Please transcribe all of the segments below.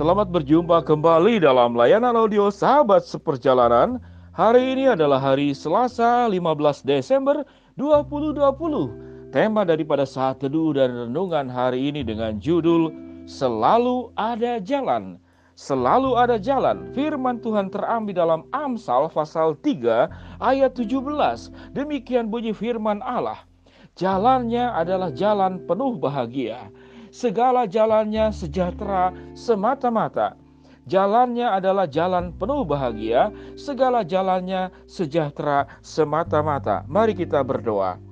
Selamat berjumpa kembali dalam layanan audio Sahabat Seperjalanan. Hari ini adalah hari Selasa 15 Desember 2020. Tema daripada saat teduh dan renungan hari ini dengan judul Selalu Ada Jalan. Selalu ada jalan. Firman Tuhan terambil dalam Amsal pasal 3 ayat 17. Demikian bunyi firman Allah. Jalannya adalah jalan penuh bahagia segala jalannya sejahtera semata-mata. Jalannya adalah jalan penuh bahagia, segala jalannya sejahtera semata-mata. Mari kita berdoa.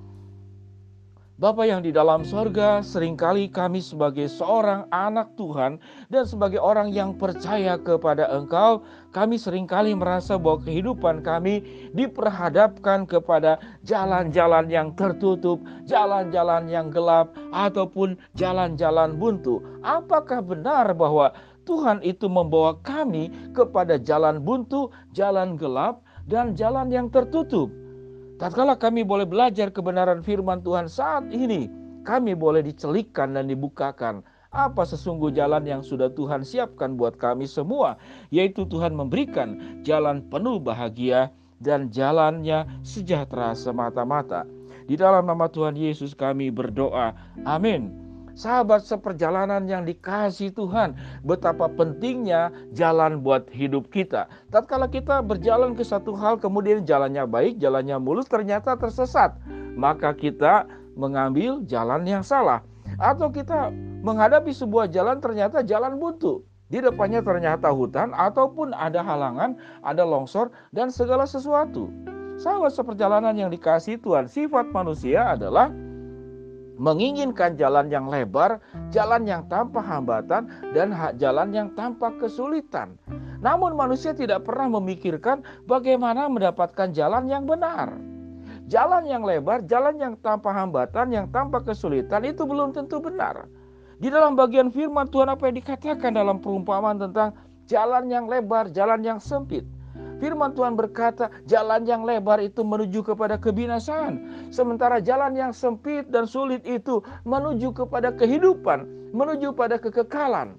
Bapa yang di dalam sorga, sering kali kami sebagai seorang anak Tuhan dan sebagai orang yang percaya kepada Engkau, kami sering kali merasa bahwa kehidupan kami diperhadapkan kepada jalan-jalan yang tertutup, jalan-jalan yang gelap, ataupun jalan-jalan buntu. Apakah benar bahwa Tuhan itu membawa kami kepada jalan buntu, jalan gelap, dan jalan yang tertutup? Tatkala kami boleh belajar kebenaran firman Tuhan saat ini, kami boleh dicelikkan dan dibukakan apa sesungguh jalan yang sudah Tuhan siapkan buat kami semua, yaitu Tuhan memberikan jalan penuh bahagia dan jalannya sejahtera semata-mata. Di dalam nama Tuhan Yesus kami berdoa. Amin. Sahabat seperjalanan yang dikasih Tuhan, betapa pentingnya jalan buat hidup kita. Tatkala kita berjalan ke satu hal kemudian jalannya baik, jalannya mulus ternyata tersesat, maka kita mengambil jalan yang salah. Atau kita menghadapi sebuah jalan ternyata jalan buntu. Di depannya ternyata hutan ataupun ada halangan, ada longsor dan segala sesuatu. Sahabat seperjalanan yang dikasih Tuhan, sifat manusia adalah menginginkan jalan yang lebar, jalan yang tanpa hambatan, dan jalan yang tanpa kesulitan. Namun, manusia tidak pernah memikirkan bagaimana mendapatkan jalan yang benar. Jalan yang lebar, jalan yang tanpa hambatan, yang tanpa kesulitan itu belum tentu benar. Di dalam bagian firman Tuhan apa yang dikatakan dalam perumpamaan tentang jalan yang lebar, jalan yang sempit. Firman Tuhan berkata, jalan yang lebar itu menuju kepada kebinasaan, sementara jalan yang sempit dan sulit itu menuju kepada kehidupan, menuju pada kekekalan.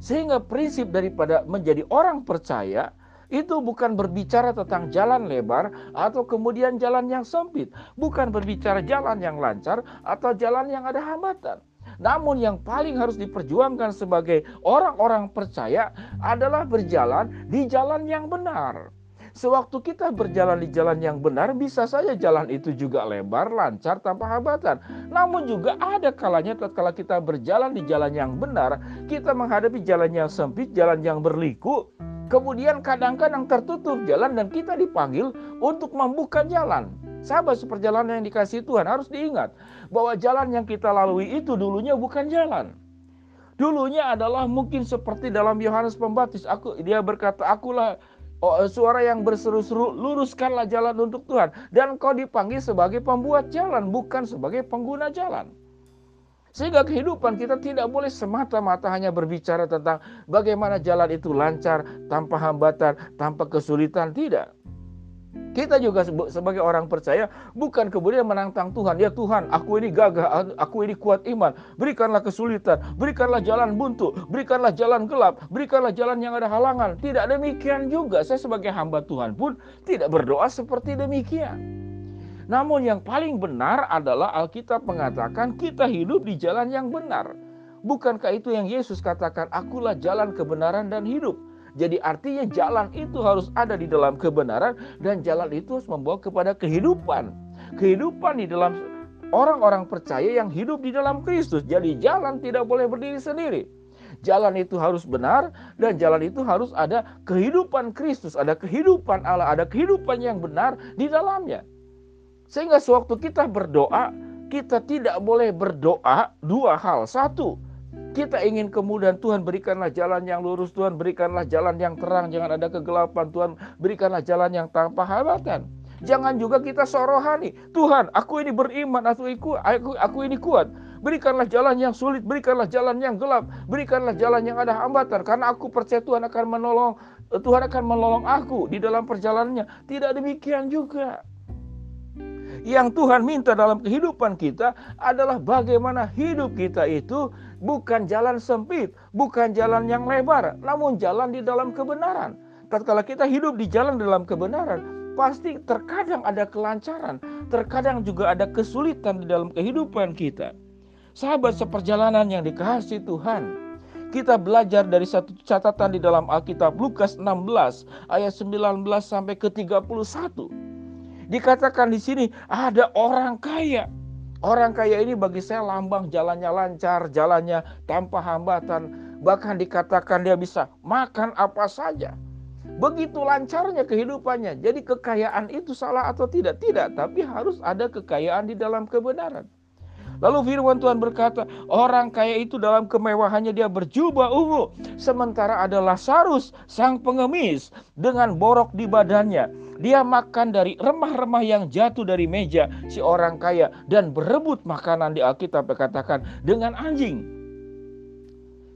Sehingga prinsip daripada menjadi orang percaya itu bukan berbicara tentang jalan lebar atau kemudian jalan yang sempit, bukan berbicara jalan yang lancar atau jalan yang ada hambatan. Namun yang paling harus diperjuangkan sebagai orang-orang percaya adalah berjalan di jalan yang benar. Sewaktu kita berjalan di jalan yang benar, bisa saja jalan itu juga lebar, lancar, tanpa hambatan. Namun juga ada kalanya tatkala kita berjalan di jalan yang benar, kita menghadapi jalan yang sempit, jalan yang berliku, kemudian kadang-kadang tertutup jalan dan kita dipanggil untuk membuka jalan. Sahabat seperjalanan yang dikasih Tuhan harus diingat bahwa jalan yang kita lalui itu dulunya bukan jalan. Dulunya adalah mungkin seperti dalam Yohanes Pembaptis. Aku dia berkata, "Akulah oh, suara yang berseru-seru, luruskanlah jalan untuk Tuhan." Dan kau dipanggil sebagai pembuat jalan, bukan sebagai pengguna jalan. Sehingga kehidupan kita tidak boleh semata-mata hanya berbicara tentang bagaimana jalan itu lancar, tanpa hambatan, tanpa kesulitan. Tidak. Kita juga sebagai orang percaya bukan kemudian menantang Tuhan. Ya Tuhan, aku ini gagah, aku ini kuat iman. Berikanlah kesulitan, berikanlah jalan buntu, berikanlah jalan gelap, berikanlah jalan yang ada halangan. Tidak demikian juga. Saya sebagai hamba Tuhan pun tidak berdoa seperti demikian. Namun yang paling benar adalah Alkitab mengatakan kita hidup di jalan yang benar. Bukankah itu yang Yesus katakan, akulah jalan kebenaran dan hidup. Jadi artinya jalan itu harus ada di dalam kebenaran dan jalan itu harus membawa kepada kehidupan. Kehidupan di dalam orang-orang percaya yang hidup di dalam Kristus. Jadi jalan tidak boleh berdiri sendiri. Jalan itu harus benar dan jalan itu harus ada kehidupan Kristus, ada kehidupan Allah, ada kehidupan yang benar di dalamnya. Sehingga sewaktu kita berdoa, kita tidak boleh berdoa dua hal. Satu, kita ingin kemudahan. Tuhan berikanlah jalan yang lurus. Tuhan berikanlah jalan yang terang. Jangan ada kegelapan. Tuhan berikanlah jalan yang tanpa hambatan. Jangan juga kita sorohani Tuhan aku ini beriman. Aku, aku, aku ini kuat. Berikanlah jalan yang sulit. Berikanlah jalan yang gelap. Berikanlah jalan yang ada hambatan. Karena aku percaya Tuhan akan menolong Tuhan akan menolong aku di dalam perjalanannya. Tidak demikian juga Yang Tuhan minta dalam kehidupan kita adalah bagaimana hidup kita itu bukan jalan sempit, bukan jalan yang lebar, namun jalan di dalam kebenaran. Tatkala kita hidup di jalan dalam kebenaran, pasti terkadang ada kelancaran, terkadang juga ada kesulitan di dalam kehidupan kita. Sahabat seperjalanan yang dikasih Tuhan, kita belajar dari satu catatan di dalam Alkitab Lukas 16 ayat 19 sampai ke 31. Dikatakan di sini ada orang kaya. Orang kaya ini bagi saya lambang jalannya lancar, jalannya tanpa hambatan. Bahkan dikatakan dia bisa makan apa saja. Begitu lancarnya kehidupannya. Jadi kekayaan itu salah atau tidak? Tidak, tapi harus ada kekayaan di dalam kebenaran. Lalu firman Tuhan berkata, orang kaya itu dalam kemewahannya dia berjubah ungu. Sementara ada Lazarus, sang pengemis, dengan borok di badannya. Dia makan dari remah-remah yang jatuh dari meja si orang kaya dan berebut makanan di Alkitab katakan dengan anjing.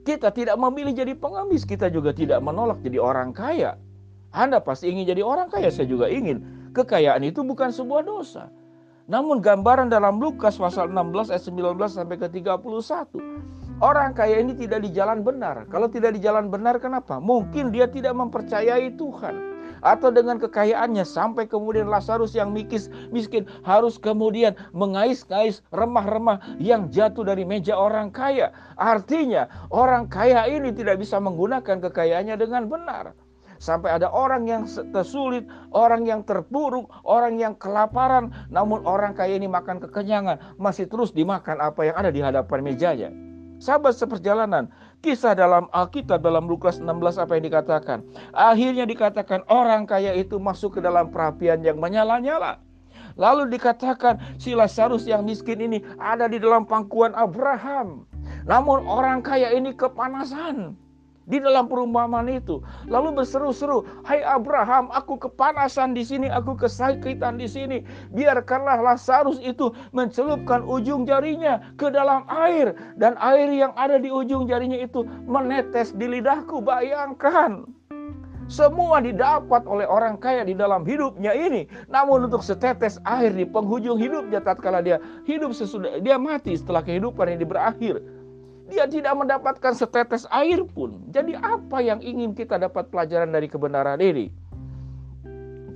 Kita tidak memilih jadi pengemis, kita juga tidak menolak jadi orang kaya. Anda pasti ingin jadi orang kaya, saya juga ingin. Kekayaan itu bukan sebuah dosa. Namun gambaran dalam Lukas pasal 16 ayat 19 sampai ke 31. Orang kaya ini tidak di jalan benar. Kalau tidak di jalan benar kenapa? Mungkin dia tidak mempercayai Tuhan. Atau dengan kekayaannya sampai kemudian Lazarus yang mikis, miskin harus kemudian mengais-ngais remah-remah yang jatuh dari meja orang kaya. Artinya orang kaya ini tidak bisa menggunakan kekayaannya dengan benar. Sampai ada orang yang tersulit, orang yang terpuruk, orang yang kelaparan, namun orang kaya ini makan kekenyangan, masih terus dimakan apa yang ada di hadapan mejanya. Sahabat seperjalanan, kisah dalam Alkitab dalam Lukas 16 apa yang dikatakan? Akhirnya dikatakan orang kaya itu masuk ke dalam perapian yang menyala-nyala. Lalu dikatakan si Lazarus yang miskin ini ada di dalam pangkuan Abraham. Namun orang kaya ini kepanasan di dalam perumpamaan itu. Lalu berseru-seru, "Hai Abraham, aku kepanasan di sini, aku kesakitan di sini. Biarkanlah Lazarus itu mencelupkan ujung jarinya ke dalam air dan air yang ada di ujung jarinya itu menetes di lidahku." Bayangkan. Semua didapat oleh orang kaya di dalam hidupnya ini. Namun untuk setetes air di penghujung hidupnya tatkala dia hidup sesudah dia mati setelah kehidupan ini berakhir dia tidak mendapatkan setetes air pun. Jadi apa yang ingin kita dapat pelajaran dari kebenaran ini?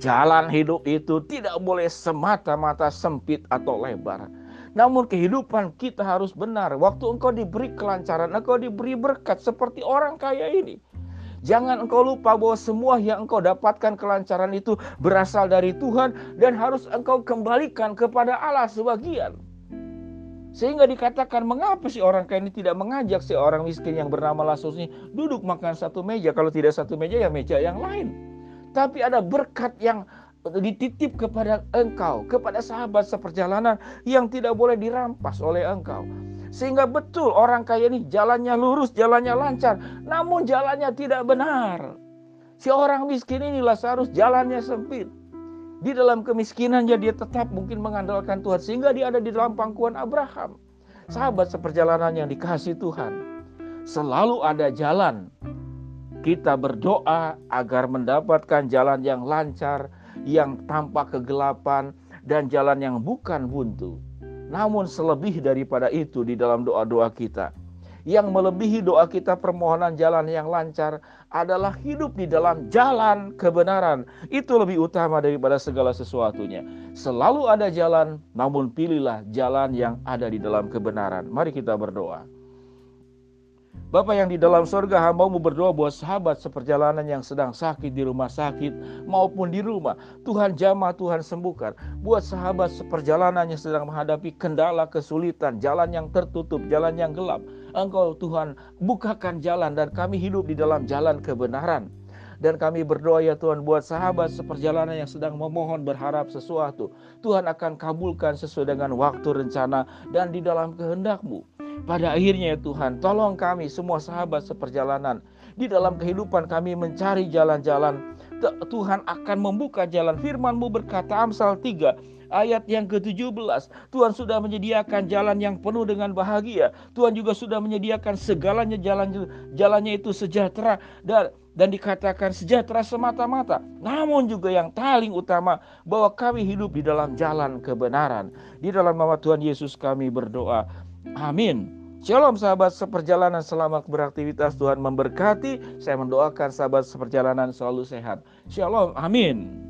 Jalan hidup itu tidak boleh semata-mata sempit atau lebar. Namun kehidupan kita harus benar. Waktu engkau diberi kelancaran, engkau diberi berkat seperti orang kaya ini. Jangan engkau lupa bahwa semua yang engkau dapatkan kelancaran itu berasal dari Tuhan dan harus engkau kembalikan kepada Allah sebagian. Sehingga dikatakan mengapa si orang kaya ini tidak mengajak si orang miskin yang bernama Lazarus ini duduk makan satu meja. Kalau tidak satu meja ya meja yang lain. Tapi ada berkat yang dititip kepada engkau, kepada sahabat seperjalanan yang tidak boleh dirampas oleh engkau. Sehingga betul orang kaya ini jalannya lurus, jalannya lancar, namun jalannya tidak benar. Si orang miskin ini Lazarus jalannya sempit. Di dalam kemiskinannya dia tetap mungkin mengandalkan Tuhan sehingga dia ada di dalam pangkuan Abraham. Sahabat seperjalanan yang dikasih Tuhan. Selalu ada jalan. Kita berdoa agar mendapatkan jalan yang lancar, yang tanpa kegelapan, dan jalan yang bukan buntu. Namun selebih daripada itu di dalam doa-doa kita, yang melebihi doa kita permohonan jalan yang lancar adalah hidup di dalam jalan kebenaran. Itu lebih utama daripada segala sesuatunya. Selalu ada jalan, namun pilihlah jalan yang ada di dalam kebenaran. Mari kita berdoa. Bapak yang di dalam sorga hambamu berdoa buat sahabat seperjalanan yang sedang sakit di rumah sakit maupun di rumah. Tuhan jamah, Tuhan sembuhkan. Buat sahabat seperjalanan yang sedang menghadapi kendala, kesulitan, jalan yang tertutup, jalan yang gelap. Engkau Tuhan bukakan jalan dan kami hidup di dalam jalan kebenaran. Dan kami berdoa ya Tuhan buat sahabat seperjalanan yang sedang memohon berharap sesuatu. Tuhan akan kabulkan sesuai dengan waktu rencana dan di dalam kehendakmu. Pada akhirnya ya Tuhan, tolong kami semua sahabat seperjalanan di dalam kehidupan kami mencari jalan-jalan Tuhan akan membuka jalan. Firman-Mu berkata Amsal 3 ayat yang ke-17. Tuhan sudah menyediakan jalan yang penuh dengan bahagia. Tuhan juga sudah menyediakan segalanya jalan jalannya itu sejahtera dan dan dikatakan sejahtera semata-mata. Namun juga yang paling utama bahwa kami hidup di dalam jalan kebenaran. Di dalam nama Tuhan Yesus kami berdoa. Amin. Shalom sahabat seperjalanan selamat beraktivitas Tuhan memberkati. Saya mendoakan sahabat seperjalanan selalu sehat. Shalom. Amin.